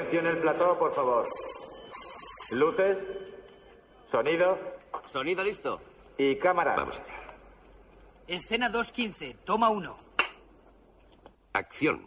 Silencio en el plató, por favor. Luces, sonido Sonido listo. y cámara. Vamos allá. Escena 2.15, toma 1. Acción.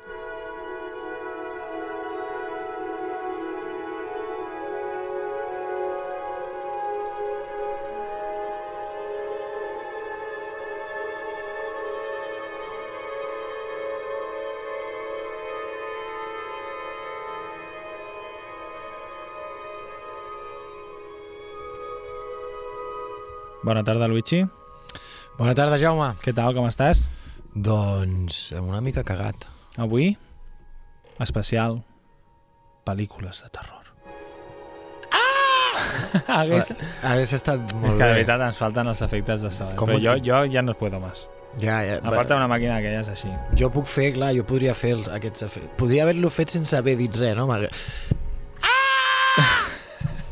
Bona tarda, Luigi. Bona tarda, Jaume. Què tal, com estàs? Doncs una mica cagat. Avui, especial, pel·lícules de terror. Ah! Hagués... Hagués estat És molt que de veritat ens falten els efectes de so, eh? Però jo, jo ja no puedo més. Ja, ja. Em falta una màquina d'aquelles així. Jo puc fer, clar, jo podria fer els, aquests efectes. Podria haver-lo fet sense haver dit res, no? M'hagués-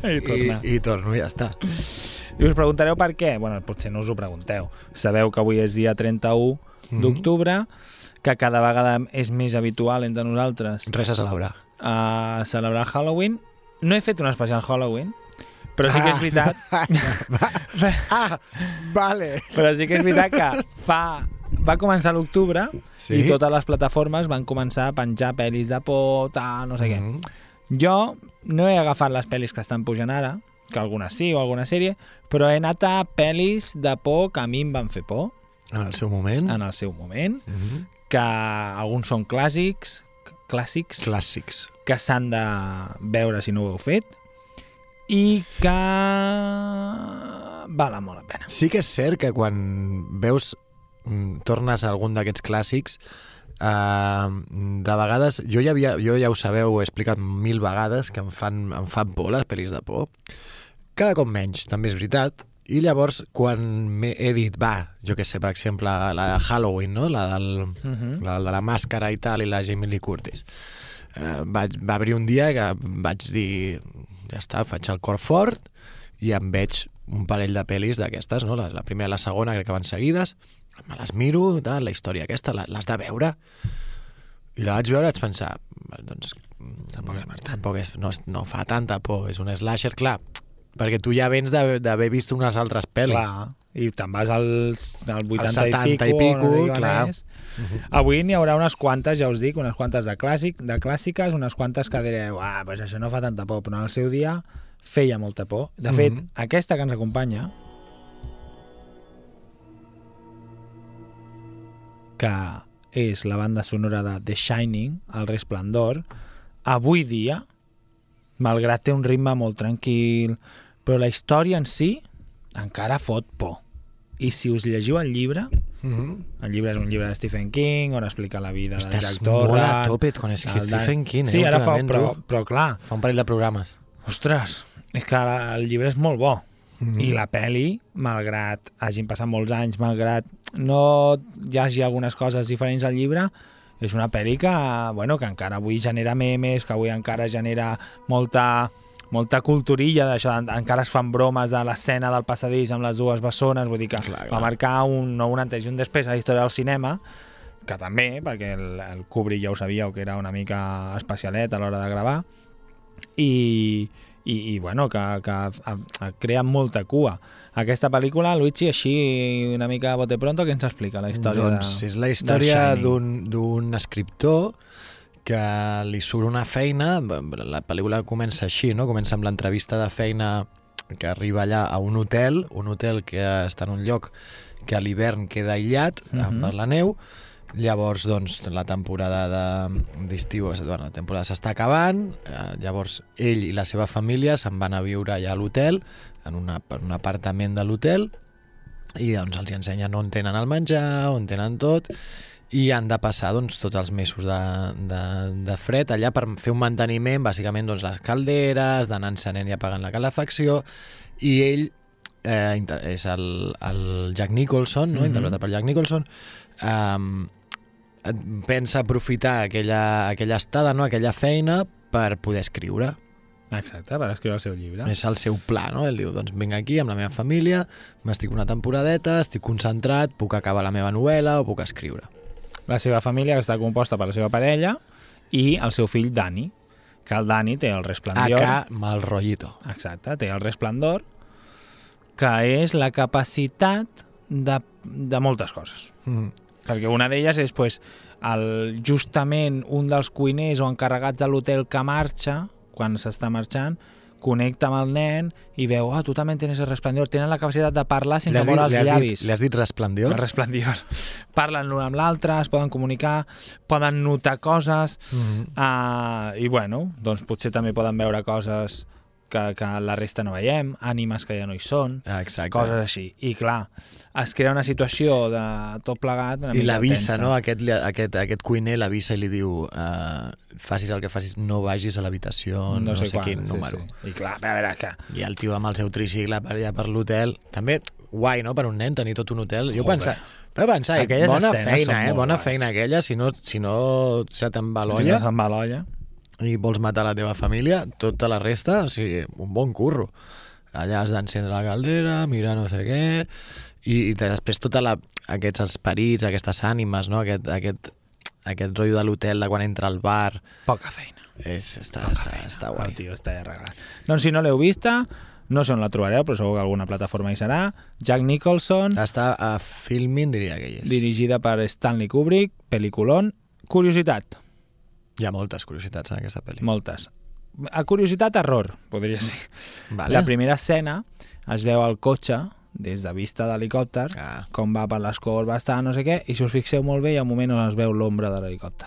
I I, tornar. I torno, ja està. I us preguntareu per què? Bueno, potser no us ho pregunteu. Sabeu que avui és dia 31 Mhm. d'octubre, que cada vegada és més habitual entre nosaltres Res a celebrar. a celebrar Halloween. No he fet un especial Halloween, però sí que és veritat, Ah, vale. però sí que és veritat que fa va començar l'octubre Sí? i totes les plataformes van començar a penjar pel·lis de por, tal, no sé què. Mhm. Jo no he agafat les pel·lis que estan pujant ara, que algunes sí o alguna sèrie, però he anat a pel·lis de por que a mi em van fer por En el seu moment. en el seu moment, Mhm. que alguns són clàssics, clàssics, Clàssics. que s'han de veure si no ho heu fet, i que valen molt la pena. Sí que és cert que quan veus, mm, tornes a algun d'aquests clàssics, uh, de vegades, jo ja, havia, jo ja ho sabeu, ho he explicat mil vegades, que em fan, em fan por les pel·lis de por. Cada cop menys, també és veritat. I llavors, quan he dit, va, jo que sé, per exemple, la de Halloween, no? la, del, Mhm. la de la màscara i tal, i la Jamie Lee Curtis. Uh, vaig, va haver un dia que vaig dir, ja està, faig el cor fort, i em veig un parell de pel·lis d'aquestes, no? la, la primera i la segona crec que van seguides, me les miro, tal, la història aquesta, l'has de veure, i la vaig veure i vaig pensar, doncs, Tampoc és tampoc és, no, no fa tanta por, és un slasher, clar, perquè tu ja vens d'haver vist unes altres pel·lis. Clar, i te'n vas als, al 80 Als 70 i i pico, pico, no clar. és. Avui n'hi haurà unes quantes, ja us dic, unes quantes de clàssic, de clàssiques, unes quantes que direu, ah, pues això no fa tanta por, però en el seu dia feia molta por. De fet, Mhm. aquesta que ens acompanya, que és la banda sonora de The Shining, El Resplendor, avui dia, malgrat té un ritme molt tranquil, però la història en si encara fot por. I si us llegiu el llibre, Mhm. el llibre és un llibre de Stephen King on explica la vida de Estàs Jack Torrance. molt a tope quan és que el Dan- Stephen King, eh, Sí, ara fa, però, tu. però clar, Fa un parell de programes. ostres, és que ara el llibre és molt bo. Mhm. I la peli, malgrat hagin passat molts anys, malgrat no hi hagi algunes coses diferents al llibre, és una pel·li que, bueno, que encara avui genera memes, que avui encara genera molta molta culturilla d'això, en- encara es fan bromes de l'escena del passadís amb les dues bessones, vull dir que Clar, clar. va marcar un, no un antes i un després a la història del cinema, que també, perquè el, el Kubrick ja ho sabíeu que era una mica especialet a l'hora de gravar, i, i, i bueno, que, que ha, ha creat molta cua. Aquesta pel·lícula, Luigi, així una mica a bote pronto, què ens explica la història doncs de, és la història d'un escriptor que li surt una feina, la pel·lícula comença així, no? comença amb l'entrevista de feina que arriba allà a un hotel, un hotel que està en un lloc que a l'hivern queda aïllat uh Mhm. per la neu, llavors doncs, la temporada de- d'estiu, bueno, la temporada s'està acabant, eh, llavors ell i la seva família se'n van a viure allà a l'hotel, en, una, en un apartament de l'hotel, i doncs els ensenyen on tenen el menjar, on tenen tot, i han de passar doncs, tots els mesos de, de, de fred allà per fer un manteniment, bàsicament doncs, les calderes, d'anar encenent i apagant la calefacció, i ell eh, és el, el Jack Nicholson, no? Mhm. interpretat per Jack Nicholson, eh, pensa aprofitar aquella, aquella estada, no? aquella feina, per poder escriure. Exacte, per escriure el seu llibre. És el seu pla, no? Ell diu, doncs vinc aquí amb la meva família, m'estic una temporadeta, estic concentrat, puc acabar la meva novel·la o puc escriure. La seva família està composta per la seva parella i el seu fill Dani, que el Dani té el resplendor. Acá, mal rollito. Exacte, té el resplendor, que és la capacitat de, de moltes coses. Mm. Perquè una d'elles és pues, el, justament un dels cuiners o encarregats de l'hotel que marxa, quan s'està marxant, connecta amb el nen i veu, oh, tu també tens el resplendor. Tenen la capacitat de parlar sense moure els llavis. dit, li has dit resplendior? El resplendor. Parlen l'un amb l'altre, es poden comunicar, poden notar coses, Mm -hmm. uh, i bueno, doncs potser també poden veure coses que, que la resta no veiem, ànimes que ja no hi són, ah, exacte. coses així. I clar, es crea una situació de tot plegat una I l'avisa, no? Aquest, aquest, aquest cuiner l'avisa i li diu uh, facis el que facis, no vagis a l'habitació, no, no sé, quan, quin sí, número. Sí. I clar, a veure, que... I el tio amb el seu tricicle per allà per l'hotel. També guai, no?, per un nen tenir tot un hotel. Jo Joder. pensava, vaig pensar, eh, Aquelles bona feina, eh? Bona guais. feina aquella, si no, si no se va Si no se'n va l'olla. I vols matar la teva família, tota la resta, o sigui, un bon curro. Allà has d'encendre la caldera, mirar no sé què, i, i després tota la, aquests esperits, aquestes ànimes, no? aquest, aquest, aquest rotllo de l'hotel de quan entra al bar, Poca feina. és, està, està, està guai. El tio està arreglat. Doncs si no l'heu vista, no sé on la trobareu, però segur que alguna plataforma hi serà. Jack Nicholson, Està a Filmin, diria que hi és. dirigida per Stanley Kubrick, pel·liculón. Curiositat, Hi ha moltes curiositats en aquesta pel·li. moltes. A curiositat, error, podria ser. Vale. La primera escena es veu el cotxe des de vista d'helicòpter, Ah. com va per les corbes, tal, no sé què, i si us fixeu molt bé, hi ha un moment on es veu l'ombra de l'helicòpter.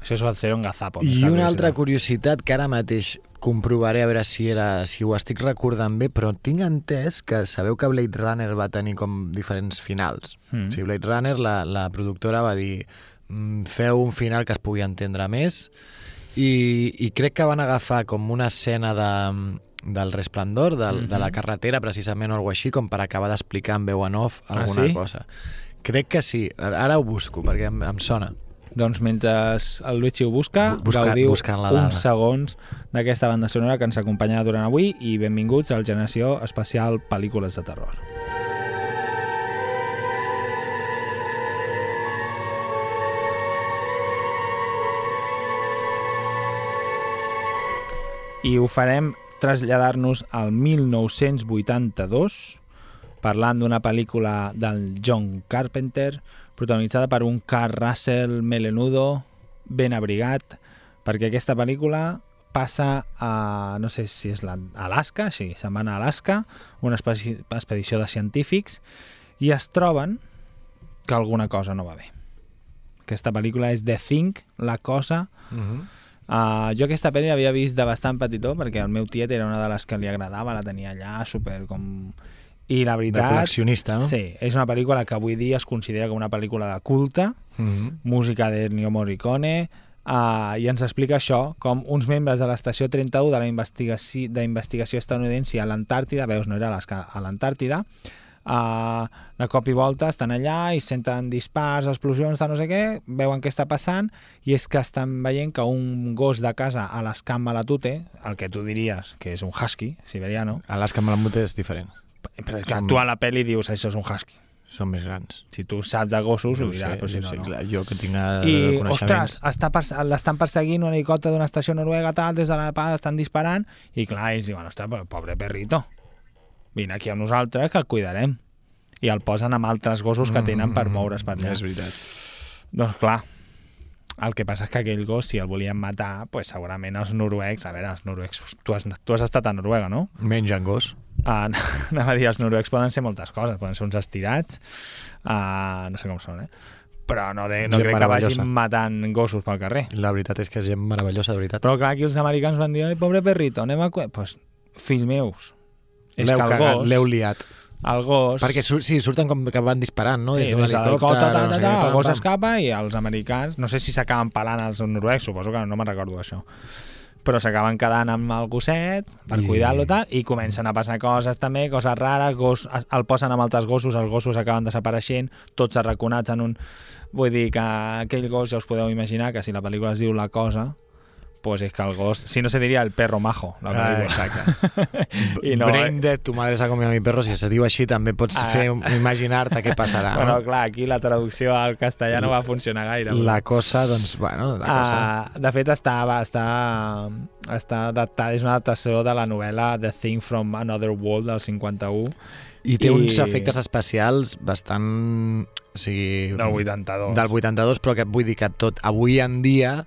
Això és el ser un gazapo. I una altra curiositat. que ara mateix comprovaré a veure si era si ho estic recordant bé, però tinc entès que sabeu que Blade Runner va tenir com diferents finals. Mm. O sigui, Blade Runner, la, la productora va dir "Mm, feu un final que es pugui entendre més i, i crec que van agafar com una escena de, del resplendor, del, de la carretera precisament o alguna així, com per acabar d'explicar en veu en off Ah, alguna sí? cosa. Crec que sí, ara ho busco perquè em, em sona. Doncs mentre el Luigi ho busca, Bu- busca- gaudiu la dada. uns segons d'aquesta banda sonora que ens acompanya durant avui i benvinguts al Generació Especial Pel·lícules de Terror. I ho farem traslladar-nos al 1982 parlant d'una pel·lícula del John Carpenter protagonitzada per un Carl Russell melenudo ben abrigat perquè aquesta pel·lícula passa a, no sé si és la- Alaska, sí, se'n van a Alaska, una expedició de científics, i es troben que alguna cosa no va bé. Aquesta pel·lícula és The Thing, La Cosa. Uh -huh. Uh, jo aquesta pel·li l'havia vist de bastant petitó, perquè el meu tiet era una de les que li agradava, la tenia allà, super com... I la De veritat... col·leccionista, no? Sí, és una pel·lícula que avui dia es considera com una pel·lícula de culte, Uh -huh. música d'Ennio Morricone, uh, i ens explica això, com uns membres de l'estació 31 de la investigació, d'investigació estadounidense a l'Antàrtida, veus, no era a l'Antàrtida, uh, de cop i volta estan allà i senten dispars, explosions de no sé què, veuen què està passant, i és que estan veient que un gos de casa a l'escamp Malatute, el que tu diries que és un husky siberiano, Alaska Malamute és diferent. però que actua a la pel·li dius això és un husky. Són més grans. Si tu saps de gossos, ho ho sé, diràs, però si no, sé, no. clar, jo que tinc eh, I, coneixements... ostres, està perse- l'estan perseguint un helicòpter d'una estació noruega, tal, des de la pala estan disparant, i clar, ells diuen, ostres, però pobre perrito, vine aquí amb nosaltres que el cuidarem. I el posen amb altres gossos que tenen per moure's per allà. Mm, És veritat. Doncs clar, el que passa és que aquell gos, si el volien matar, pues segurament els noruecs, a veure, els noruecs, tu has, tu has estat a Noruega, no? Mengen gos. Uh, anava a dir, els noruecs poden ser moltes coses, poden ser uns estirats, uh, no sé com són, eh? però no, de, no Gent crec que vagin matant gossos pel carrer. La veritat és que és gent meravellosa, de veritat. Però clar, aquí els americans van dir, pobre perrito, anem a... Doncs, pues, fills meus, és L'heu que el cagat, gos, l'heu liat. el gos... Perquè sur sí, surten com que van disparant, no? Sí, des d'un helicòpter, ta, no ta, el gos escapa i els americans, no sé si s'acaben pelant els noruecs, suposo que no me'n recordo d'això, però s'acaben quedant amb el gosset per I- cuidar-lo tal, i comencen a passar coses també, coses rares, gos, el posen amb altres gossos, els gossos acaben desapareixent, tots arraconats en un... Vull dir que aquell gos ja us podeu imaginar que si la pel·lícula es diu La Cosa, pues és que el gos, si no se diria el perro majo, la Ah, exacte. I no, Brain Dead, tu madre s'ha comido mi perro, si se diu així també pots Ah. fer imaginar-te què passarà, Bueno, no? clar, aquí la traducció al castellà no va funcionar gaire. La cosa, doncs, bueno, la cosa... Uh, de fet, està, va, està, està adaptada, és una adaptació de la novel·la The Thing from Another World del 51 I té i- uns efectes especials bastant... O sigui, del 82. del 82, però que vull dir que tot avui en dia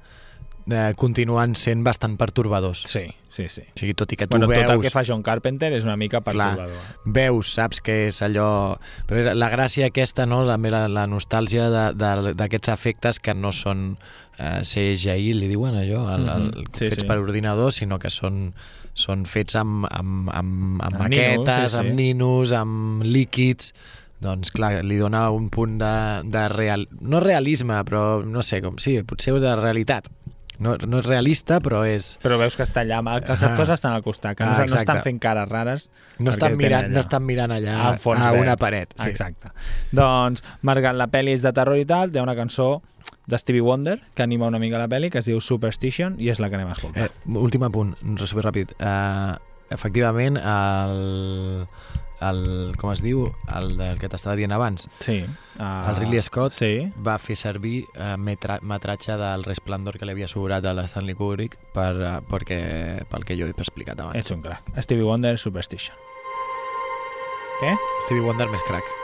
eh, continuen sent bastant pertorbadors. Sí, sí, sí. O sigui, tot i que tu Bueno, veus... tot el que fa John Carpenter és una mica Clar, perturbador. veus, saps que és allò... Però la gràcia aquesta, no? la, la, la nostàlgia d'aquests efectes que no són eh, CGI, li diuen allò, el, el, Mhm, sí, fets sí. per ordinador, sinó que són, són fets amb, amb, amb, amb Amb ninos, maquetes, sí, sí. amb ninos, amb líquids... Doncs clar, li dona un punt de, de real... No realisme, però no sé, com sí, potser de realitat. No, no és realista, però és... Però veus que està allà, que els Ah. actors estan al costat, que no, Ah, no estan fent cares rares. No estan, mirant, no estan mirant allà a verd. una paret. Sí. Exacte. Doncs, marcant la pel·li és de terror i tal, té una cançó de Stevie Wonder que anima una mica la pel·li, que es diu Superstition, i és la que anem a escoltar. Eh, últim apunt, super ràpid. Uh, efectivament, el, el, com es diu, el del que t'estava dient abans, sí. Uh, el Ridley Scott Sí. va fer servir uh, metra, metratge del resplendor que li havia sobrat a la Stanley Kubrick per, uh, perquè, pel que jo he explicat abans. És un crack. Stevie Wonder, Superstition. Què? Stevie Wonder més crack.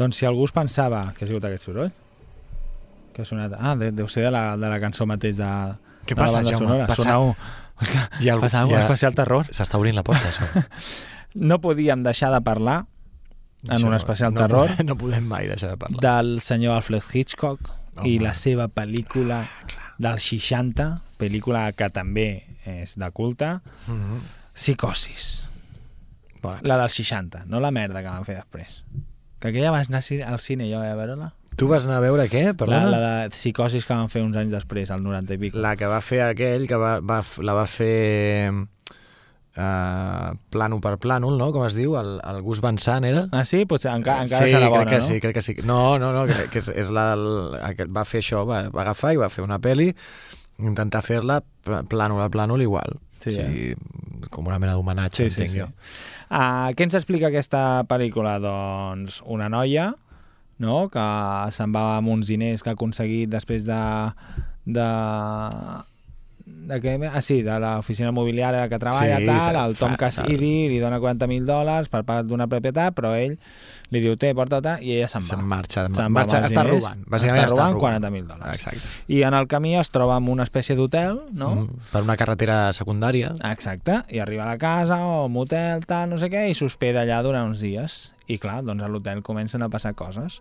Doncs si algú es pensava que ha sigut aquest soroll, que ha sonat... Ah, de, deu ser de la, de la cançó mateix de, Què de passa, la banda Jaume? sonora. Passa- Sona un... Hi ha algú- passa hi ha- especial terror. S'està obrint la porta, això. No podíem deixar de parlar en Això un especial no, terror No, no podem mai deixar de parlar. del senyor Alfred Hitchcock i Home. la seva pel·lícula del 60, pel·lícula que també és de culte, Mhm. Psicosis. Bona. La del 60, no la merda que van fer després. Que aquella vas anar al cine jo eh, a veure-la. Tu vas anar a veure què? La, Perdona? la de Psicosis que van fer uns anys després, al 90 i pico. La que va fer aquell, que va, va, la va fer uh, plànol per plànol, no? Com es diu? El, el Gus Van Sant, era? Ah, sí? Potser encara, encara sí, serà bona, crec que no? sí, crec que sí. No, no, no, que, que és, és la, el, va fer això, va, va agafar i va fer una peli, intentar fer-la pl- plànol a plànol igual. Sí, eh? com una mena d'homenatge, Sí, sí, entenc sí. jo. Uh, què ens explica aquesta pel·lícula? Doncs una noia no? que se'n va amb uns diners que ha aconseguit després de... de de què? Ah, sí, de l'oficina mobiliària que treballa, Sí, tal, el Tom fa- Cassidy li dona 40.000 dòlars per part d'una propietat, però ell li diu, té, porta i ella se'n va. Se'n marxa, va marxa els està diners, robant. Bàsicament està robant, robant. 40.000 dòlars. Exacte. I en el camí es troba amb una espècie d'hotel, no? Mm, per una carretera secundària. Exacte, i arriba a la casa o a un motel, tal, no sé què, i s'hospeda allà durant uns dies. I clar, doncs a l'hotel comencen a passar coses.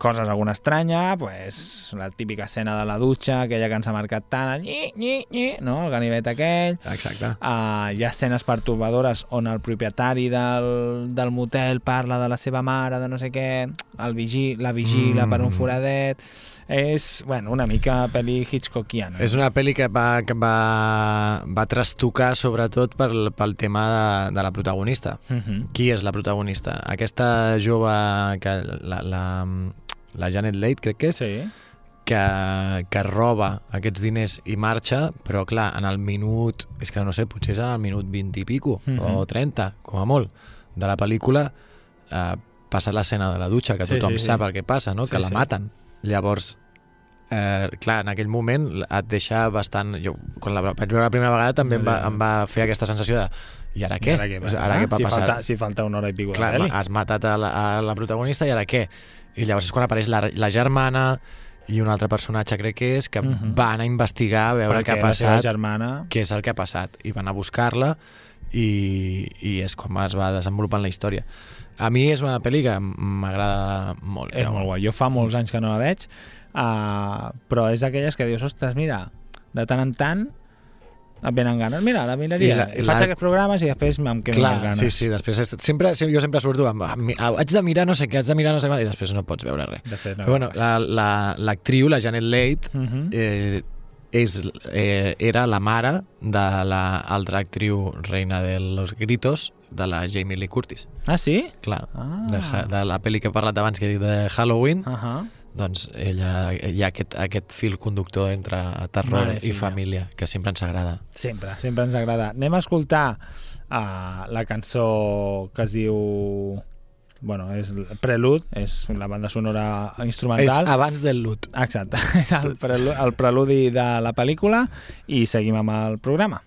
Coses alguna estranya, pues, la típica escena de la dutxa, aquella que ens ha marcat tant, el nyi, nyi, nyi, no? el ganivet aquell. Exacte. Uh, hi ha escenes pertorbadores on el propietari del, del motel parla de la seva mare, de no sé què, el vigi, la vigila mm. per un Mm. foradet... És, bueno, una mica pel·li Hitchcockiana. És una pel·li que va, que va, va trastocar sobretot pel, pel tema de, de la protagonista. Uh -huh. Qui és la protagonista? Aquesta jove, que la, la, la Janet Leigh, crec que és, Sí. que, que roba aquests diners i marxa, però clar, en el minut, és que no sé, potser és en el minut 20 i pico, Mhm. o 30, com a molt, de la pel·lícula, eh, passa l'escena de la dutxa, que Sí, tothom sí, sí. sap el que passa, no? Sí, que la sí. maten. Llavors, eh, clar, en aquell moment et deixa bastant... Jo, quan la vaig veure la primera vegada també em va, em va fer aquesta sensació de i ara què? I ara què, Doncs ara què va si passar? Falta, si falta una hora i pico Clar, has matat a la, a la protagonista i ara què? I llavors és quan apareix la, la germana i un altre personatge, crec que és, que Mhm. van a investigar, a veure Perquè què ha passat, germana... què és el que ha passat, i van a buscar-la i, i és com es va desenvolupant la història. A mi és una pel·li que m'agrada molt. És molt guai. Jo fa molts anys que no la veig, uh, però és d'aquelles que dius, ostres, mira, de tant en tant et venen ganes. Mira, la miraria. I la- i faig la- aquests programes i després em quedo amb Clar, ganes. sí, sí, després és, sempre, sí, jo sempre surto amb, "Ah, haig de mirar no sé què, haig de mirar no sé què, i després no pots veure res. Després no Però bueno, la- la- l'actriu, la, la Janet Leigh, Mhm. eh, és, eh, era la mare de l'altra actriu reina de los gritos, de la Jamie Lee Curtis. Ah, sí? Clar, Ah. de, de la pel·li que he parlat abans, que he dit de Halloween, Uh -huh. doncs ella, hi ha aquest, aquest fil conductor entre terror Mare i filla. família, que sempre ens agrada. Sempre, sempre ens agrada. Anem a escoltar uh, la cançó que es diu... Bueno, és Prelude, és la banda sonora És instrumental. abans del lut. Exacte, és el, prelu el preludi de la pel·lícula i seguim amb el programa.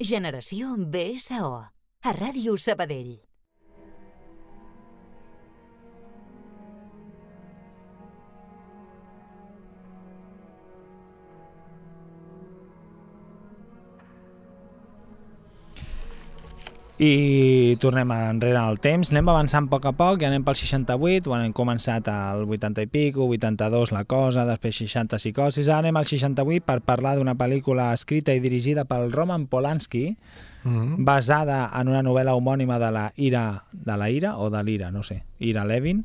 Generació BSO. A Ràdio Sabadell. I tornem enrere al temps, anem avançant a poc a poc i anem pel 68, bueno, hem començat al 80 i pico, 82 la cosa, després 60 psicosis, ara anem al 68 per parlar d'una pel·lícula escrita i dirigida pel Roman Polanski, Mm basada en una novel·la homònima de la Ira, de la Ira o de l'Ira, no sé, Ira Levin,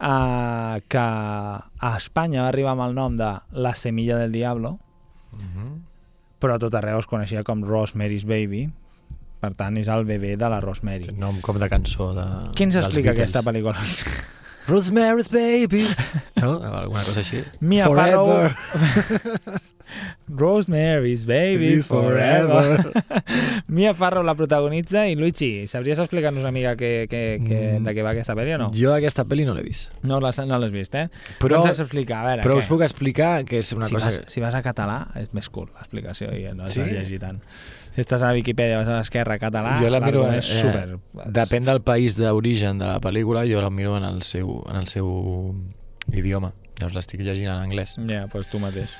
eh, que a Espanya va arribar amb el nom de La semilla del diablo, però a tot arreu es coneixia com Rosemary's Baby, per tant és el bebè de la Rosemary. Nom com de cançó de, Qui ens explica Beatles. aquesta pel·lícula? Rosemary's Baby. No? Alguna cosa així? Mia Forever. Farrow... Rosemary's Baby Babies Forever. Mia Farrow la protagonitza i Luigi, sabries explicar-nos una mica que, que, que, Mm. de què va aquesta pel·li o no? Jo aquesta pel·li no l'he vist. No l'has no l'has vist, eh? Però- no ens has explicar, a veure, Però què? us puc explicar que és una si, cosa... vas, si vas a català és més curt l'explicació i no has Sí? de llegir tant. Si estàs a la Viquipèdia, vas a l'esquerra català, jo la miro... eh, super... Depèn del país d'origen de la pel·lícula, jo la miro en el seu, en el seu idioma. Llavors l'estic llegint en anglès. Ja, doncs tu mateix.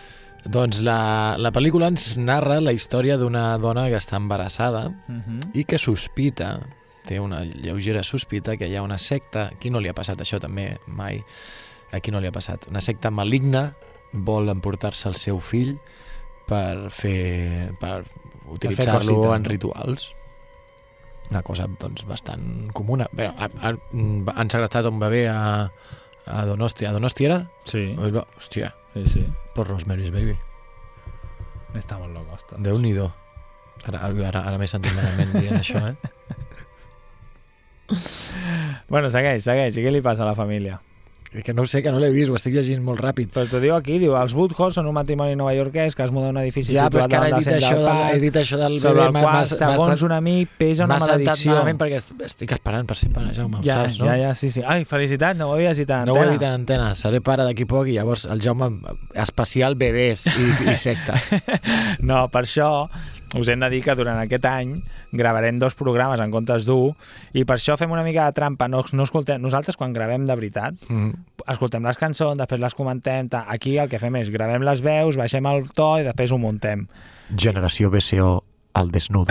Doncs la, la pel·lícula ens narra la història d'una dona que està embarassada Uh -huh. i que sospita, té una lleugera sospita que hi ha una secta, aquí no li ha passat això també mai, aquí no li ha passat, una secta maligna vol emportar-se el seu fill per fer per utilitzar-lo en rituals. Una cosa doncs bastant comuna. Bé, ha, ha, han segrestat un bebè a, a Donosti. A Donosti era? Sí, hòstia, sí, sí. per Rosemary's Baby Està molt loco, ostres. Déu-n'hi-do ara, ara, ara m'he sentit malament dient això eh? Bueno, segueix, segueix. I què li passa a la família? Que no ho sé, que no l'he vist, ho estic llegint molt ràpid Però t'ho diu aquí, diu, els Woodhouse són un matrimoni novaiorquès que es muda a un edifici Ja, situat davant del això, centre del del, he parc, dit això del sobre el m'ha- qual, m'ha- segons m'ha- un amic, pesa una M'ha maledicció. malament perquè est- estic esperant per ser pare, Jaume, ho ja, saps, no? ja, ja, sí, sí. Ai, felicitats, no ho havies dit a No ho he antena. dit en antena, seré pare d'aquí poc i llavors el Jaume especial bebès i, i sectes. No, per això us hem de dir que durant aquest any gravarem dos programes en comptes d'un i per això fem una mica de trampa. No, no escoltem, nosaltres quan gravem de veritat Mm. escoltem les cançons, després les comentem, ta. aquí el que fem és gravem les veus, baixem el to i després ho muntem. Generació BCO al desnud.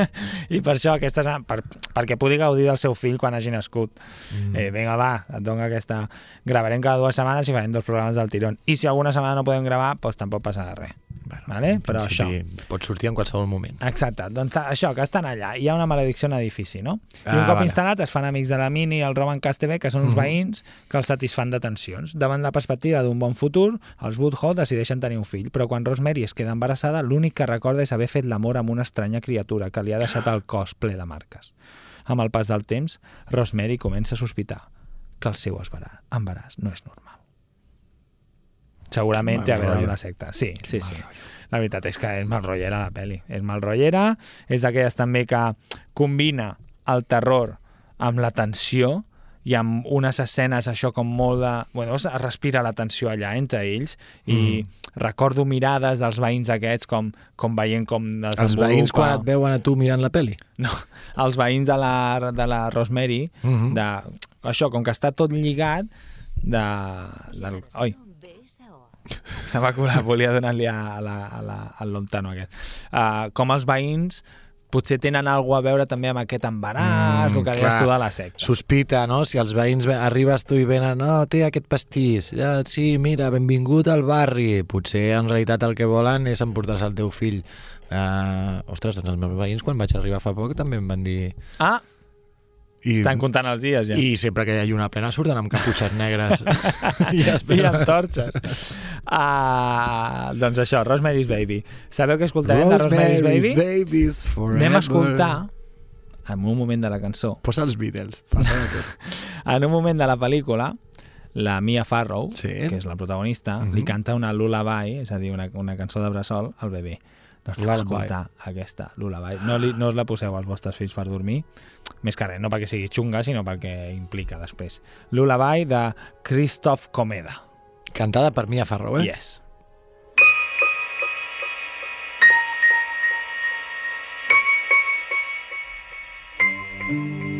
I per això, aquestes, per, perquè pugui gaudir del seu fill quan hagi nascut. Mm. Eh, vinga, va, et dono aquesta... Gravarem cada dues setmanes i farem dos programes del tirón. I si alguna setmana no podem gravar, doncs tampoc passarà res. Bueno, Vale? Però això. Pot sortir en qualsevol moment. Exacte, doncs això, que estan allà. Hi ha una maledicció en l'edifici, no? I un Ah, cop vale. instal·lat es fan amics de la Mini i el Roman Castebe, que són uns Mhm. veïns que els satisfan de tensions. Davant la perspectiva d'un bon futur, els Woodhull decideixen tenir un fill, però quan Rosemary es queda embarassada, l'únic que recorda és haver fet l'amor amb una estranya criatura que li ha deixat el cos ple de marques. Amb el pas del temps, Rosemary comença a sospitar que el seu embaràs no és normal. Segurament Quin té a veure amb la secta. Sí, sí, mal sí. rotllo. La veritat és que és mal rotllera la peli. És mal rotllera, és d'aquelles també que combina el terror amb la tensió i amb unes escenes això com molt de... Bueno, es respira la tensió allà entre ells i recordo mirades dels veïns aquests com, com veient com Els desenvolupa... veïns quan et veuen a tu mirant la peli? No, els veïns de la, de la Rosemary, Mhm. de, això, com que està tot lligat, de, del, oi, Se m'ha colat, volia donar-li a, la, a la, al lontano aquest. Uh, com els veïns potser tenen alguna a veure també amb aquest embaràs, Mm, el que deies tu de la secta. Sospita, no? Si els veïns ve- arribes tu i venen, no, té aquest pastís, ja, sí, mira, benvingut al barri. Potser en realitat el que volen és emportar-se el teu fill. Uh, ostres, doncs els meus veïns quan vaig arribar fa poc també em van dir... Ah, I, estan comptant els dies ja. I sempre que hi ha lluna plena surten amb caputxes negres. I I amb torxes. Uh, doncs això, Rosemary's Baby. Sabeu què escoltarem de Rosemary's Baby? Babies forever. Anem a escoltar, en un moment de la cançó, Posa els Beatles. En un moment de la pel·lícula, la Mia Farrow, Sí. que és la protagonista, Mhm. li canta una lullaby, és a dir, una, una cançó de bressol al bebè. Doncs anem a escoltar aquesta lullaby. No, li, no us la poseu als vostres fills per dormir, més que res, no perquè sigui xunga, sinó perquè que implica després. Lullaby de Christoph Comeda. Cantada per Mia Farrow, eh? Yes. Mm.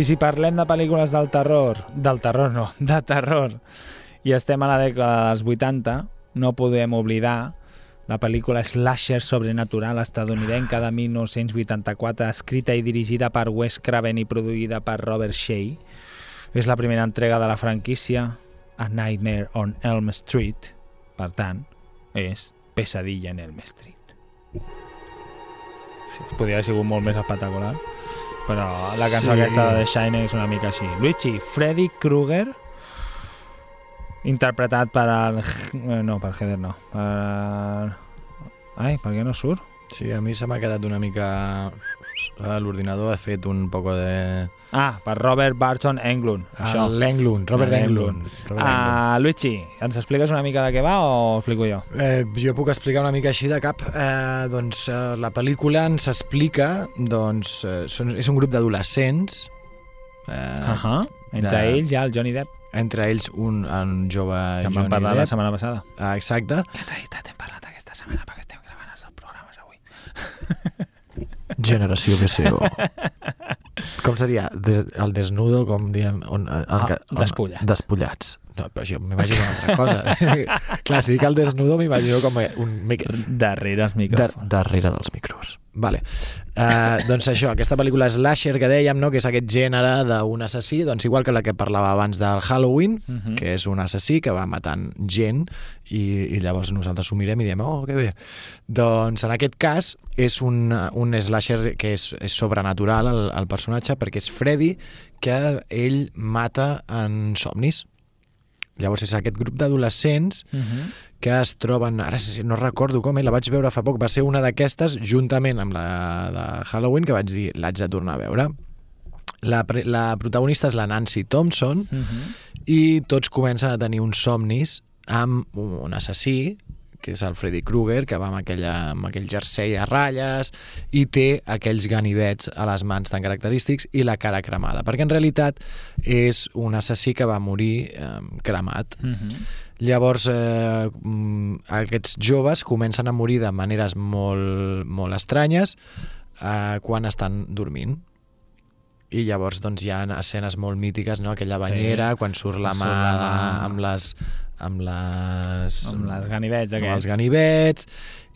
I si parlem de pel·lícules del terror, del terror no, de terror, i estem a la dècada dels 80, no podem oblidar la pel·lícula Slasher sobrenatural estadounidenca de 1984, escrita i dirigida per Wes Craven i produïda per Robert Shea. És la primera entrega de la franquícia A Nightmare on Elm Street. Per tant, és Pesadilla en Elm Street. Sí, podria haver sigut molt més espectacular, però la cançó Sí. aquesta de The Shining és una mica així. Luigi, Freddy Krueger, interpretat per el... eh, No, per Heather no. Per... Ai, per què no surt? Sí, a mi se m'ha quedat una mica... Ah, L'ordinador ha fet un poco de... Ah, per Robert Barton Englund. Això. L'Englund, Robert Englund. Englund. Robert Englund. Ah, Luigi, ens expliques una mica de què va o explico jo? Eh, jo puc explicar una mica així de cap. Eh, doncs eh, la pel·lícula ens explica, doncs, eh, són, és un grup d'adolescents, eh, Uh -huh. Entre de- ells ha el Johnny Depp, entre ells un, un jove que en vam parlar la Depp. setmana passada. Ah, exacte. En realitat hem parlat aquesta setmana perquè estem gravant els programes avui. Generació BCO. com seria? Des, el desnudo, com diem... On, Ah, que- on- despullats. Despullats. No, però jo m'imagino una altra cosa. Clar, si dic el desnudo m'imagino com un mic Darrere els Dar micròfons. darrere dels micros. Vale. Uh, doncs això, aquesta pel·lícula Slasher que dèiem, no? que és aquest gènere d'un assassí, doncs igual que la que parlava abans del Halloween, uh Mhm. -huh. que és un assassí que va matant gent i, i llavors nosaltres ho mirem i diem, oh, que bé. Doncs en aquest cas és un, un slasher que és, és sobrenatural el, el personatge perquè és Freddy que ell mata en somnis. Llavors és aquest grup d'adolescents Uh -huh. que es troben, ara no recordo com, eh, la vaig veure fa poc, va ser una d'aquestes juntament amb la de Halloween que vaig dir, l'haig de tornar a veure. La, la protagonista és la Nancy Thompson Uh -huh. i tots comencen a tenir uns somnis amb un assassí que és el Freddy Krueger, que va amb, aquella, amb aquell jersei a ratlles i té aquells ganivets a les mans tan característics i la cara cremada, perquè en realitat és un assassí que va morir eh, cremat. Uh -huh. Llavors, eh, mm, aquests joves comencen a morir de maneres molt, molt estranyes eh, quan estan dormint. I llavors doncs, hi ha escenes molt mítiques, no? aquella banyera, quan surt la Surt mà, la mà. amb les amb les... Amb les ganivets amb els aquests. ganivets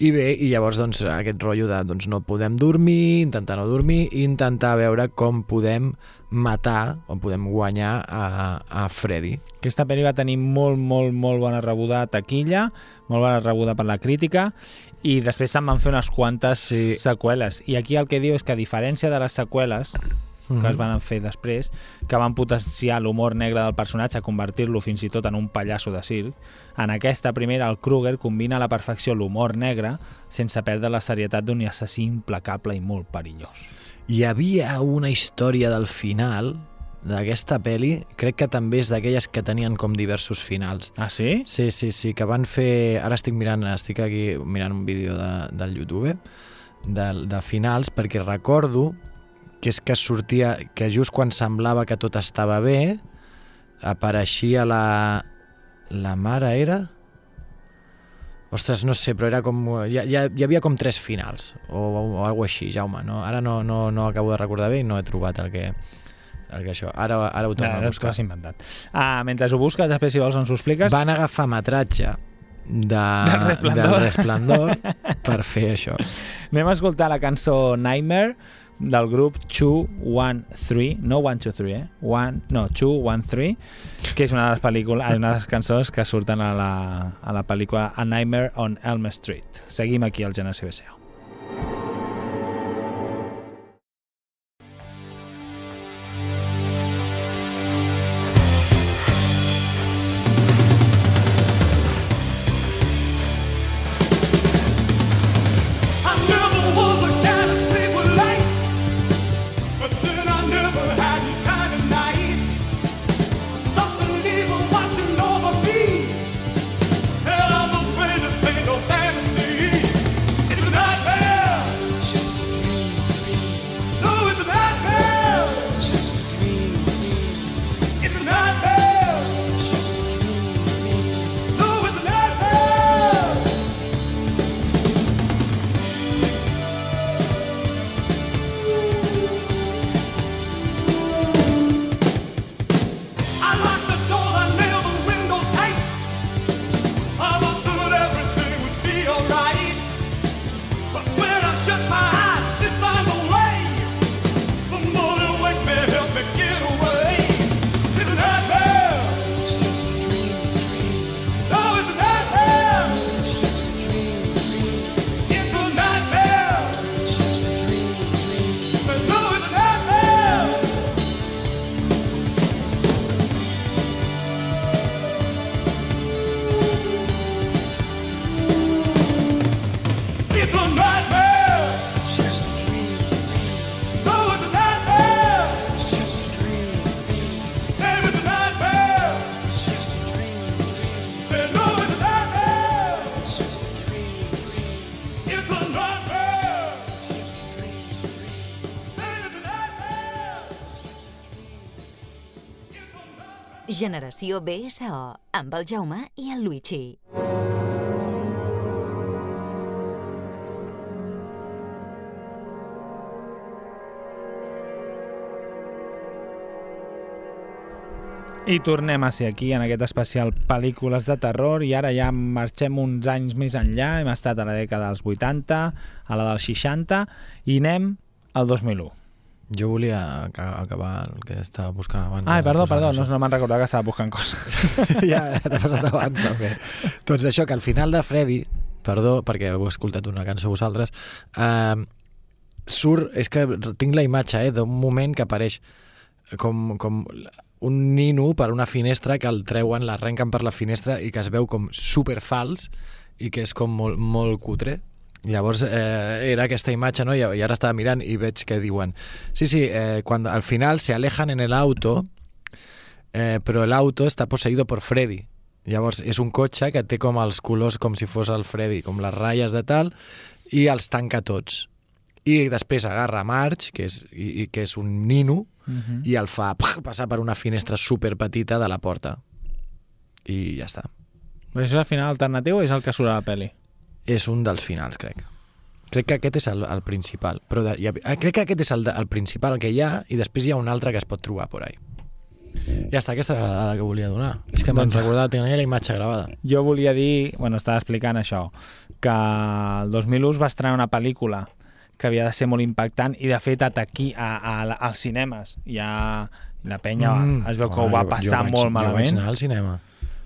i bé, i llavors doncs, aquest rotllo de doncs, no podem dormir, intentar no dormir i intentar veure com podem matar o podem guanyar a, a Freddy. Aquesta pel·li va tenir molt, molt, molt bona rebuda a taquilla, molt bona rebuda per la crítica, i després se'n van fer unes quantes Sí. seqüeles. I aquí el que diu és que a diferència de les seqüeles que es van fer després, que van potenciar l'humor negre del personatge, convertir-lo fins i tot en un pallasso de circ, en aquesta primera el Kruger combina a la perfecció l'humor negre sense perdre la serietat d'un assassí implacable i molt perillós. Hi havia una història del final d'aquesta peli, crec que també és d'aquelles que tenien com diversos finals. Ah, sí? Sí, sí, sí, que van fer... Ara estic mirant, estic aquí mirant un vídeo de, del YouTube de, de finals, perquè recordo que és que sortia, que just quan semblava que tot estava bé, apareixia la... La mare era? Ostres, no sé, però era com... Hi, hi, hi havia com tres finals, o, o, o alguna així, Jaume. No? Ara no, no, no acabo de recordar bé i no he trobat el que, el que això. Ara, ara ho torno No, a buscar. has inventat. Ah, mentre ho busques, després si vols ens ho expliques. Van agafar metratge de, Del Resplendor. del resplendor per fer això. Anem a escoltar la cançó Nightmare del grup 213, no 123, eh? One, no, 213, que és una de les pel·lícules, una de les cançons que surten a la, a la pel·lícula A Nightmare on Elm Street. Seguim aquí al Generació BCO. Generació BSO, amb el Jaume i el Luigi. I tornem a ser aquí en aquest especial pel·lícules de terror i ara ja marxem uns anys més enllà, hem estat a la dècada dels 80, a la dels 60 i anem al 2001. Jo volia aca- acabar el que estava buscant abans. De perdó, perdó, no, no me'n recordava que estava buscant coses. ja t'ha passat abans també. doncs això, que al final de Freddy, perdó, perquè heu escoltat una cançó vosaltres, eh, surt, és que tinc la imatge eh, d'un moment que apareix com, com un nino per una finestra que el treuen, l'arrenquen per la finestra i que es veu com super fals i que és com molt, molt cutre. Llavors eh, era aquesta imatge, no? I, i ara estava mirant i veig que diuen sí, sí, eh, cuando al final se alejan en el auto eh, però l'auto està posseïdo per Freddy. Llavors, és un cotxe que té com els colors com si fos el Freddy, com les ratlles de tal, i els tanca tots. I després agarra Marge, que és, i, i que és un nino, Mhm. i el fa pff, passar per una finestra super petita de la porta. I ja està. Però això és el final alternatiu o és el que surt a la pel·li? És un dels finals, crec. Crec que aquest és el, el principal. Però de, ja, eh, crec que aquest és el, el principal que hi ha i després hi ha un altre que es pot trobar por ahí. Ja està, aquesta era la dada que volia donar. És que me'n Doncs- recordava, tenia la imatge gravada. Jo volia dir, bueno, estava explicant això, que el 2001 es va estrenar una pel·lícula que havia de ser molt impactant i de fet aquí a, a, als cinemes ja la penya mm, es veu que ho va jo- passar jo vaig, molt Jo vaig malament anar al cinema.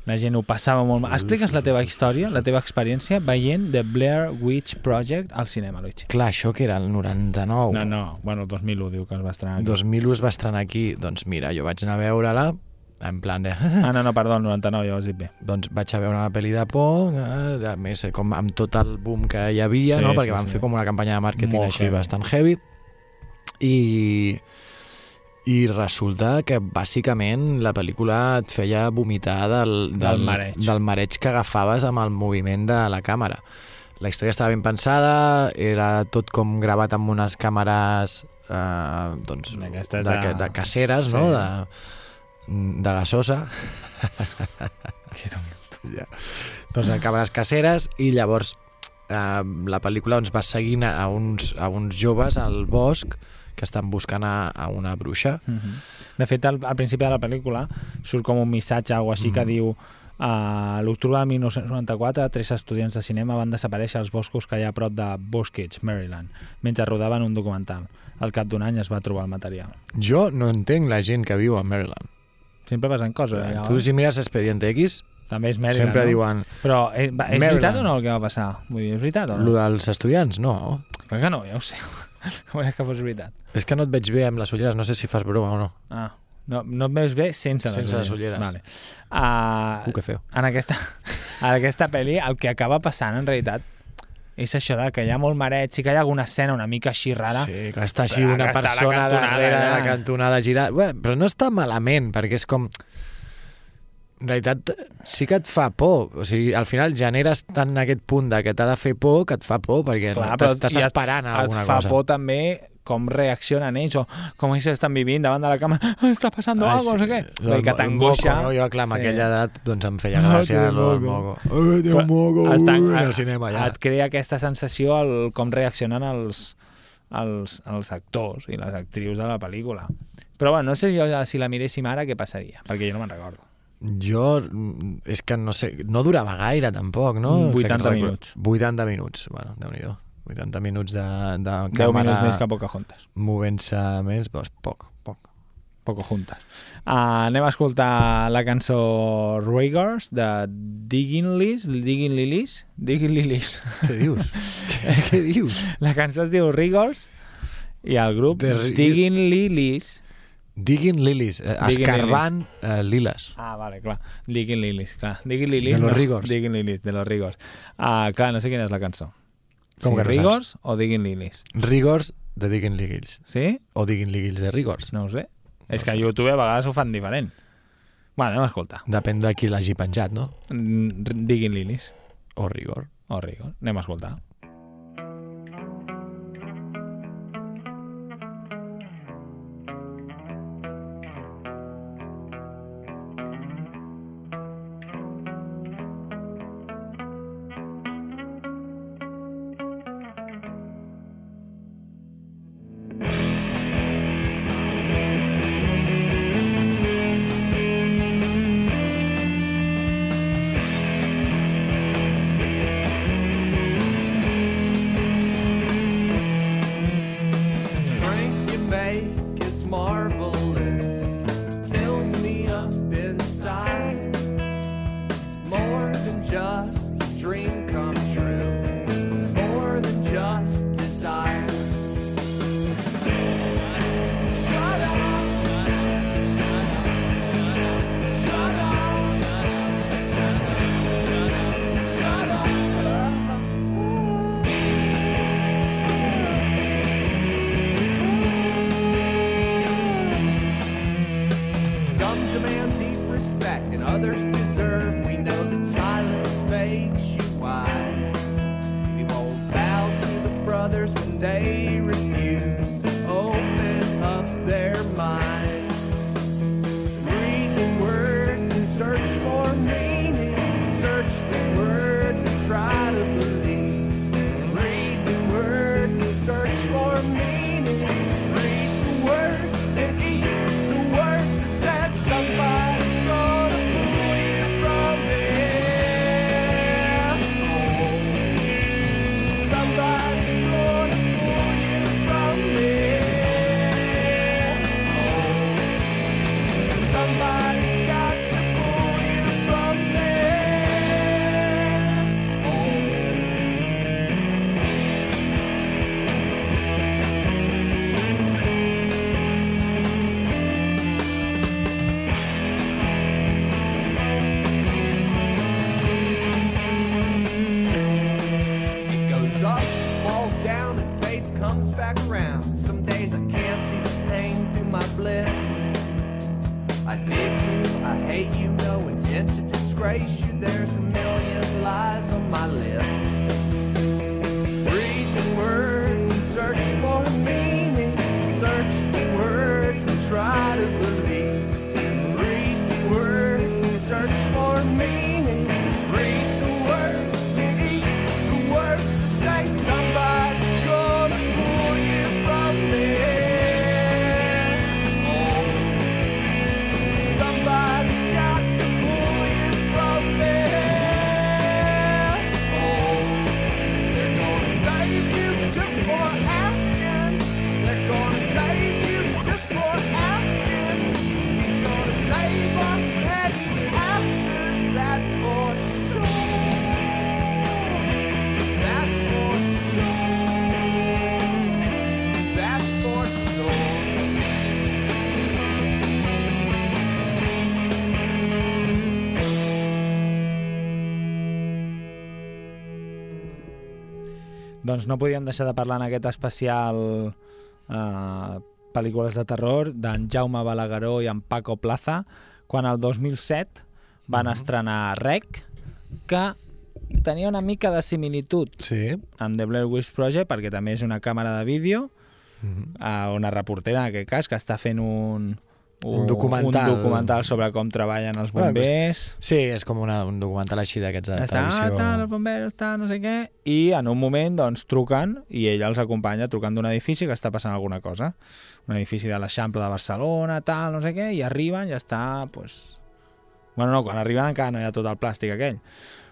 La gent ho passava molt mal explica'ns la teva història, la teva experiència veient The Blair Witch Project al cinema, Luigi Clar, això que era el 99. no, no, bueno, el 2001 diu que es va estrenar aquí. 2001 es va estrenar aquí. Doncs mira, jo vaig anar a veure-la en plan de... ah, no, no, perdó, el 99 ja ho has dit bé doncs vaig a veure una pel·li de por, a més, eh, com amb tot el boom que hi havia, Sí, no? sí, perquè van sí. fer com una campanya de màrqueting Molt així heavy. bastant heavy, i, i resulta que bàsicament la pel·lícula et feia vomitar del, Del mareig. del mareig que agafaves amb el moviment de la càmera. La història estava ben pensada, era tot com gravat amb unes càmeres eh, doncs, de, de, de- de caseres, Sí. no? De, de gasosa. ja. Doncs en càmeres caseres i llavors eh, la pel·lícula doncs, va seguint a uns, a uns joves al bosc que estan buscant a, a una bruixa. Mhm. De fet, al, al principi de la pel·lícula surt com un missatge, algo així, que diu a l'octubre de 1994 tres estudiants de cinema van desaparèixer als boscos que hi ha a prop de Bosquets, Maryland, mentre rodaven un documental. Al cap d'un any es va trobar el material. Jo no entenc la gent que viu a Maryland. Sempre passen coses. Allà, Tu si mires Expedient X, També és Maryland, sempre no? diuen Però eh, és Maryland. veritat o no el que va passar? Vull dir, és veritat o no? lo dels estudiants, no. Clar que no, ja ho sé. Com és que fos veritat? És que no et veig bé amb les ulleres, no sé si fas broma o no. Ah, no, no et veus bé sense, Sense les ulleres. Vale. Uh, Uh, que feo. en aquesta, en aquesta pel·li el que acaba passant en realitat és això de que hi ha molt mareig, sí que hi ha alguna escena una mica així rara, Sí, que està així Però una persona darrere de la cantonada girada. Bé, però no està malament, perquè és com... En realitat, sí que et fa por. O sigui, al final generes tant aquest punt de que t'ha de fer por que et fa por, perquè Clar, no t'estàs esperant a alguna et fa cosa. por també com reaccionen ells o com ells estan vivint davant de la càmera ah, està passant Ai, algo, no sé què Lo que el t'angoixa No? Jo, clar, amb Sí. aquella edat doncs em feia Ah, gràcia lo del moco. Ai, té un moco, estan- ui, al cinema, ja. et crea aquesta sensació el, com reaccionen els, els, els actors i les actrius de la pel·lícula però bueno, no sé jo si la miréssim ara què passaria, perquè jo no me'n recordo Jo, mm, és que no sé, no durava gaire tampoc, no? Mm, 80 Crec que recordo- minuts. 80 minuts, bueno, déu nhi 80 minuts de, de 10 càmera minuts més que Pocahontas movent-se més, doncs poc, poc. Poco juntas. Uh, anem a escoltar la cançó Rigors de Digging Lilies, Digging Lilies, Digging Lilies. Què dius? Què dius? La cançó es diu Rigors i el grup ri- Digging Lilies. Digging lilies, eh, Digging escarbant eh, liles. Ah, vale, clar. Digging Lilies, clar. Digging Lilies. De los no. Rigors. Digging Lilies, de los Rigors. Ah, clar, no sé quina és la cançó. Com sí, que no Rigors o Digging Lilies? Rigors de Digging Ligils. Sí? O Digging Ligils de Rigors. No ho sé. És que a YouTube a vegades ho fan diferent. Bueno, anem a escoltar. Depèn de qui l'hagi penjat, no? Mm, Digging Lilies O Rigor. o Rigor. Anem a escoltar. make is more my list. Read words and search for meaning. Search words and try to believe. Doncs no podíem deixar de parlar en aquest especial eh, pel·lícules de terror d'en Jaume Balagueró i en Paco Plaza quan el 2007 van Mhm. estrenar Rec que tenia una mica de similitud Sí. amb The Blair Witch Project perquè també és una càmera de vídeo Mhm. a una reportera en aquest cas que està fent un, Un documental. un documental sobre com treballen els bombers Sí, és com una, un documental així d'aquests de està, televisió. tal, els bombers, tal, no sé què, i en un moment doncs truquen, i ella els acompanya trucant d'un edifici que està passant alguna cosa. Un edifici de l'Eixample de Barcelona, tal, no sé què, i arriben i està, pues... Bueno, no, quan arriben encara no hi ha tot el plàstic aquell.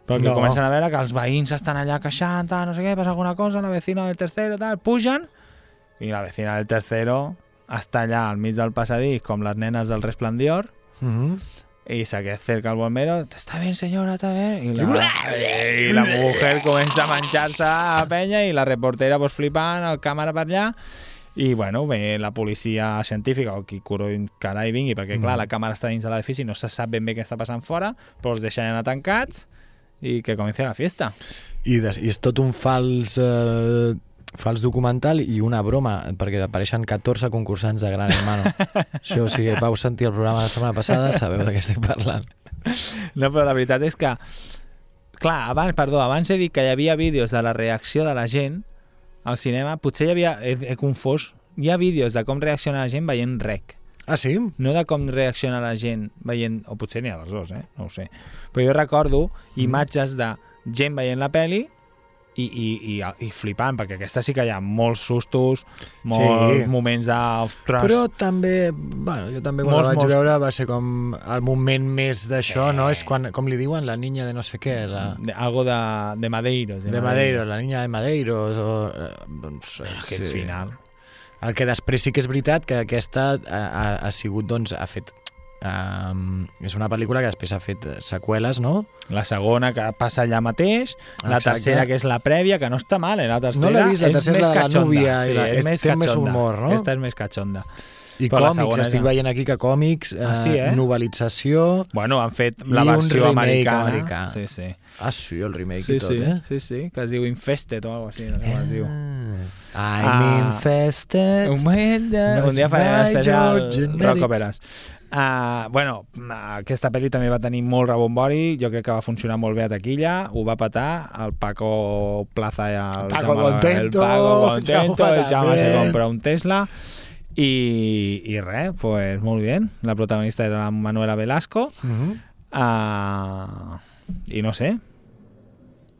Però que No. comencen a veure que els veïns estan allà queixant, tal, no sé què, passa alguna cosa, la vecina del tercero, tal, pugen, i la vecina del tercero està allà al mig del passadís com les nenes del resplandior, Mhm. y se acerca el bombero, ¿está bien señora? ¿Está bien? Y la, y la mujer comença a manxar-se a penya i la reportera pues, flipant, el càmera per allà i bueno, ve la policia científica o qui curo carai vingui, perquè clar, Mm. la càmera està dins de l'edifici, no se sap ben bé què està passant fora, però els deixen anar tancats i que comenci la fiesta. I, des, I és tot un fals, eh, fals documental i una broma, perquè apareixen 14 concursants de Gran Hermano. Això, si vau sentir el programa de la setmana passada, sabeu de què estic parlant. No, però la veritat és que clar, abans, perdó, abans he dit que hi havia vídeos de la reacció de la gent al cinema, potser hi havia, he, he confós, hi ha vídeos de com reacciona la gent veient rec. Ah, sí? No de com reacciona la gent veient... O potser n'hi ha dels dos, eh? No ho sé. Però jo recordo imatges de gent veient la peli i, i, i, i flipant, perquè aquesta sí que hi ha molts sustos, molts Sí. moments de... Ostres, Però també, bueno, jo també quan Molts, la vaig molts. veure va ser com el moment més d'això, Sí. no? És quan, com li diuen, la niña de no sé què, la... de, algo de, de Madeiros. De Madeiros, la niña de Madeiros, o... eh, Doncs, eh, Aquest final. El que després sí que és veritat que aquesta ha, ha, ha sigut, doncs, ha fet... Um, és una pel·lícula que després ha fet seqüeles, no? La segona, que passa allà mateix. La Exacte. tercera, que és la prèvia, que no està mal, eh? La tercera No l'he vist, la tercera és la la núvia Sí, la- és és- més té més humor, no? Aquesta és més cachonda. I Però la còmics, estic la- veient aquí que còmics, eh, Ah, sí, eh? novel·lització... Bueno, han fet la versió americana. americà. Sí, sí. Ah, sí, el remake Sí, i tot, sí, eh? sí, sí, que es diu Infested o alguna així, no sé com es diu. I'm Ah. infested. Un, moment. Vas un dia farem especial rock operas. Uh, bueno, aquesta pel·li també va tenir molt rebombori, jo crec que va funcionar molt bé a taquilla, ho va patar, el Paco Plaza i el, Paco Jaume- contento, el Paco contento, el Jaume se compra un Tesla i, i res, pues molt bien, la protagonista era la Manuela Velasco Mhm. uh, i no sé,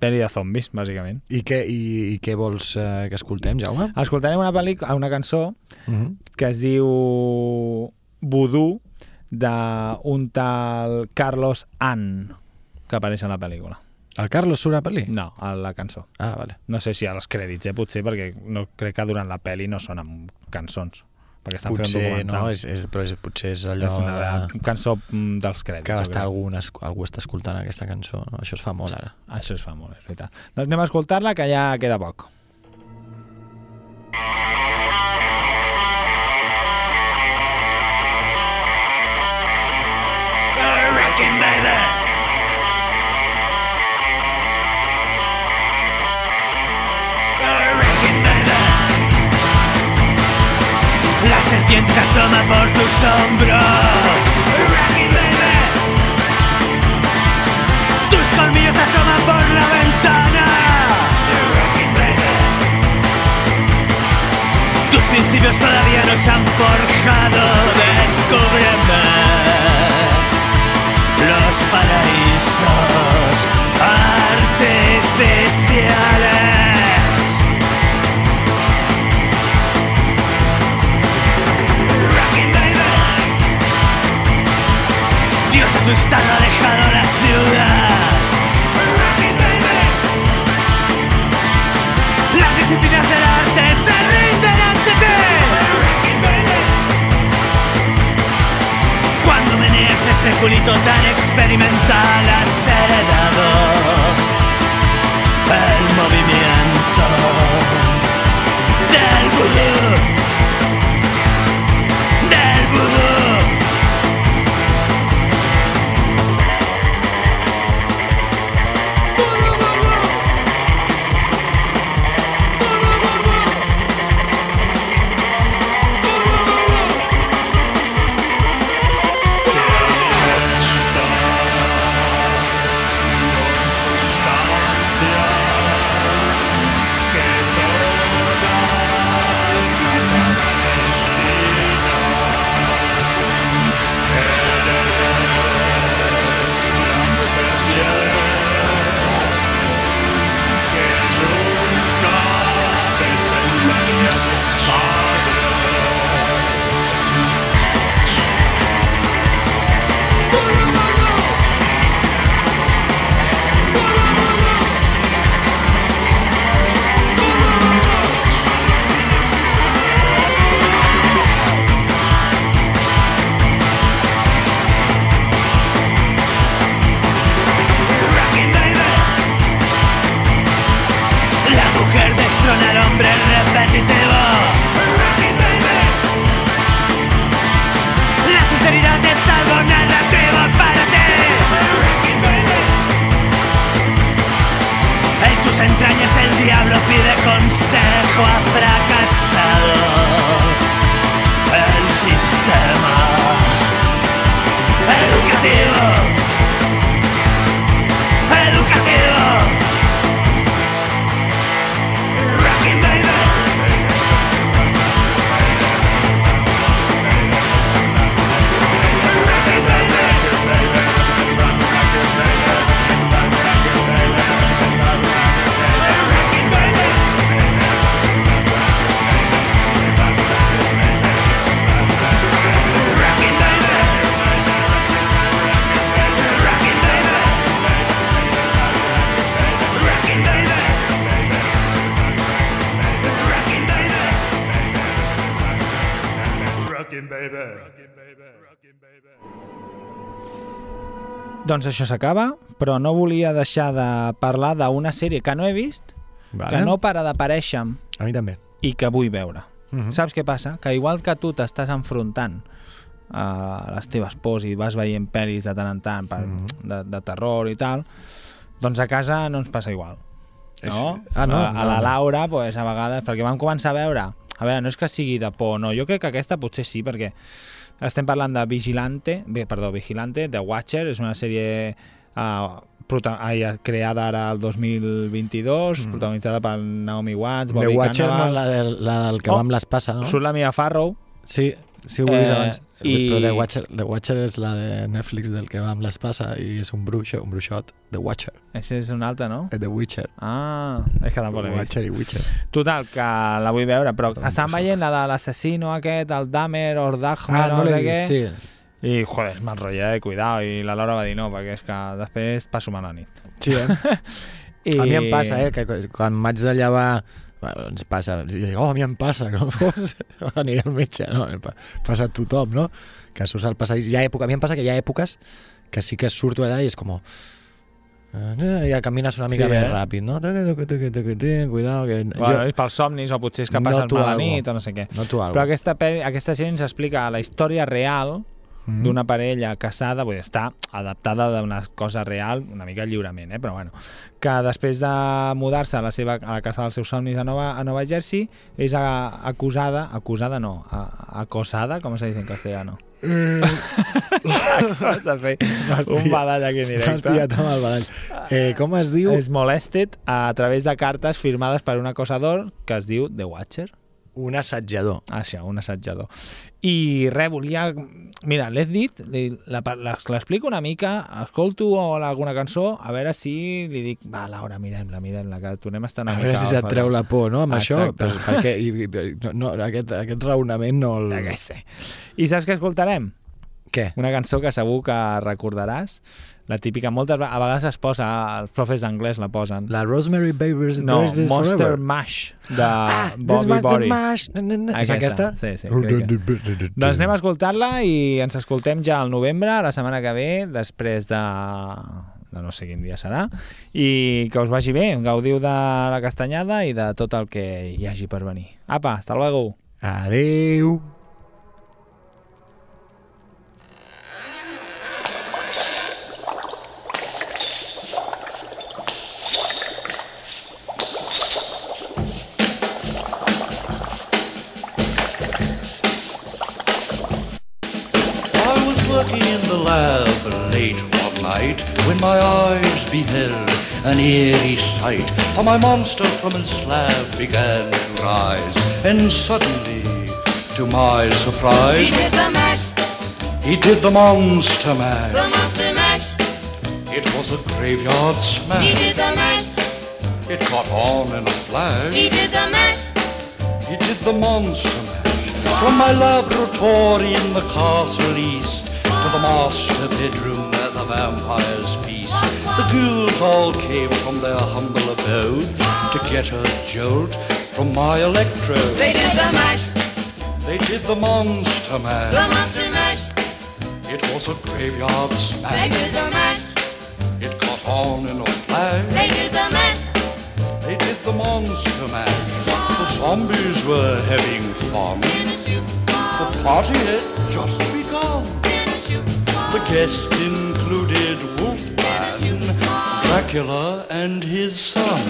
pel·li de zombis, bàsicament. I què, i, i què vols eh, que escoltem, Jaume? Escoltarem una, pel·li, una cançó Mhm. que es diu Voodoo d'un tal Carlos Ann que apareix a la pel·lícula. El Carlos surt a pel·li? No, a la cançó. Ah, vale. No sé si als crèdits, eh, potser, perquè no crec que durant la pel·li no amb cançons, perquè estan Potser, fent un no, és, és, però és, potser és allò és una de, cançó mm, dels crèdits. que està algú, algú està escoltant aquesta cançó. No? Això es fa molt ara. Això es fa molt, és veritat. Doncs anem a escoltar-la, que ja queda poc. Serpiente se asoma por tus hombros. Tus colmillos se asoman por la ventana. Tus principios todavía no se han forjado. Descúbreme los paraísos artificiales. Asustado ha dejado la ciudad. Las disciplinas del arte se rinden ante ti. Cuando meneas ese culito tan experimental has heredado el movimiento Doncs això s'acaba, però no volia deixar de parlar d'una sèrie que no he vist, Vale. que no para d'aparèixer A mi també. i que vull veure. Mhm. Saps què passa? Que igual que tu t'estàs enfrontant a les teves pors i vas veient pel·lis de tant en tant per, Mhm. de, de terror i tal, doncs a casa no ens passa igual. No? És- Ah, no, a, a la. Laura, pues, a vegades, perquè vam començar a veure... A veure, no és que sigui de por, no. Jo crec que aquesta potser sí, perquè Estem parlant de Vigilante, bé, perdó, Vigilante, The Watcher, és una sèrie uh, creada ara el 2022, mm. protagonitzada per Naomi Watts, The Bobby Watcher no Cannavale. és la del, la del que Oh. va amb l'espasa, no? Surt la Mia Farrow, Sí, sí ho he vist Eh, abans. i- Però The Watcher, The Watcher és la de Netflix del que va amb l'espasa i és un bruixo, un bruixot. The Watcher, això és una altra, no? eh, The Witcher. Ah, és que tampoc l'he vist. Watcher i Witcher. Total, que la vull veure, però Perdó, estan veient la de l'assassino aquest, el Dahmer o el Dahmer Ah, no no sé què, sí. i joder, m'enrotllé, cuidao, i la Laura va dir no, perquè és que després passo mala nit. Sí, eh? I... A mi em passa, eh, que quan m'haig de llevar bueno, ens passa, jo dic, oh, a mi em passa, no aniré al metge, no? Pa- Passa a tothom, no? Que surts al passadís. Ha època, a mi em passa que hi ha èpoques que sí que surto allà i és com... eh, Ja camines una mica Sí, més eh? ràpid, no? Cuidado, que... Bueno, és pels somnis, o potser és que passes Noto mala algo. nit, o no sé què. Noto Però aquesta, pel- aquesta sèrie ens explica la història real Mm. d'una parella casada, vull dir, està adaptada d'una cosa real, una mica lliurement, eh? però bueno, que després de mudar-se a la seva a la casa dels seus somnis a Nova, a Nova Jersey, és a, acusada, acusada no, a, acosada, com se dice en castellano? Acabes de fer un badall aquí en M'has directe. pillat amb el badall. Eh, com es diu? És molested a través de cartes firmades per un acosador que es diu The Watcher. Un assatjador. Ah, Això, un assatjador. I res, volia... Mira, l'he dit, l'explico una mica, escolto alguna cançó, a veure si li dic, va, Laura, mirem-la, mirem-la, que tornem a estar una A mica... veure si se't fora." treu la por, no? Amb això, Exacte. per, perquè i, i, no, no, aquest, aquest raonament no el... Ja sé. I saps què escoltarem? Què? Una cançó que segur que recordaràs, la típica, moltes a vegades es posa, els profes d'anglès la posen. La Rosemary Baby's No, Baby's Monster Forever. Mash, de Ah, Bobby Body. Mash. Na. És aquesta? Sí, sí, que... Doncs anem a escoltar-la i ens escoltem ja al novembre, la setmana que ve, després de de no sé quin dia serà, i que us vagi bé, gaudiu de la castanyada i de tot el que hi hagi per venir. Apa, hasta luego! Adeu. My eyes beheld an eerie sight. For my monster from his slab began to rise, and suddenly, to my surprise, He did the mash, he did the monster mash. the monster mash. It was a graveyard smash. He did the mash, It caught on in a flash. he did the mash. He did the monster mash. From my laboratory in the castle east to the master bedroom where the vampires feast. The ghouls all came from their humble abodes to get a jolt from my electrode. They did the mash, They did the monster mash. the monster mash. It was a graveyard smash. They did the mash, It caught on in a flash. they did the mash. They did the monster mash. The zombies were having fun. The party had just begun. The guests included Wolfman, Dracula, and his son.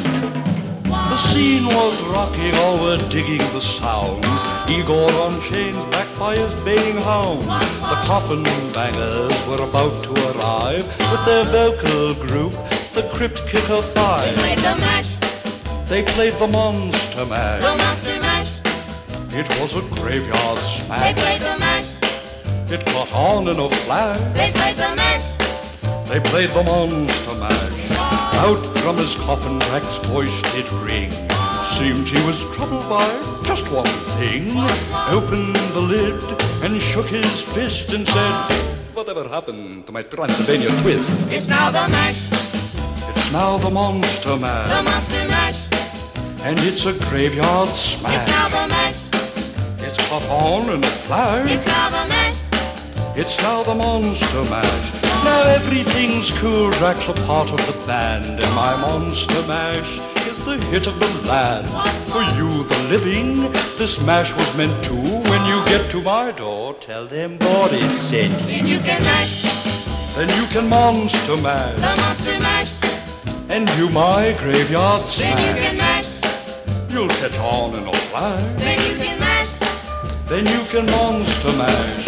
The scene was rocking, all were digging the sounds. Igor on chains, backed by his baying hounds. The coffin bangers were about to arrive with their vocal group, the Crypt Kicker Five. They played the mash, They played the Monster mash. the monster mash. It was a graveyard smash. They played the mash, It caught on in a flash. they played the mash. They played the monster mash. Out from his coffin, Drax's voice did ring. Seemed he was troubled by just one thing. Opened the lid and shook his fist and said, Whatever happened to my Transylvania twist? It's now the mash, It's now the monster mash. the monster mash. And it's a graveyard smash. It's now the mash, It's caught on in a flash. it's now the mash. It's now the Monster Mash. Now everything's cool. Drax a part of the band, and my Monster Mash is the hit of the land. For you, the living, this mash was meant to. When you get to my door, tell them Boris sent you. Then you can mash, Then you can Monster Mash, the monster mash. and do my graveyard Then you can mash, You'll catch on in a flash. then you can mash. Then you can Monster Mash.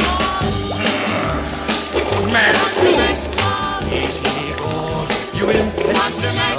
man win. Monster Mash.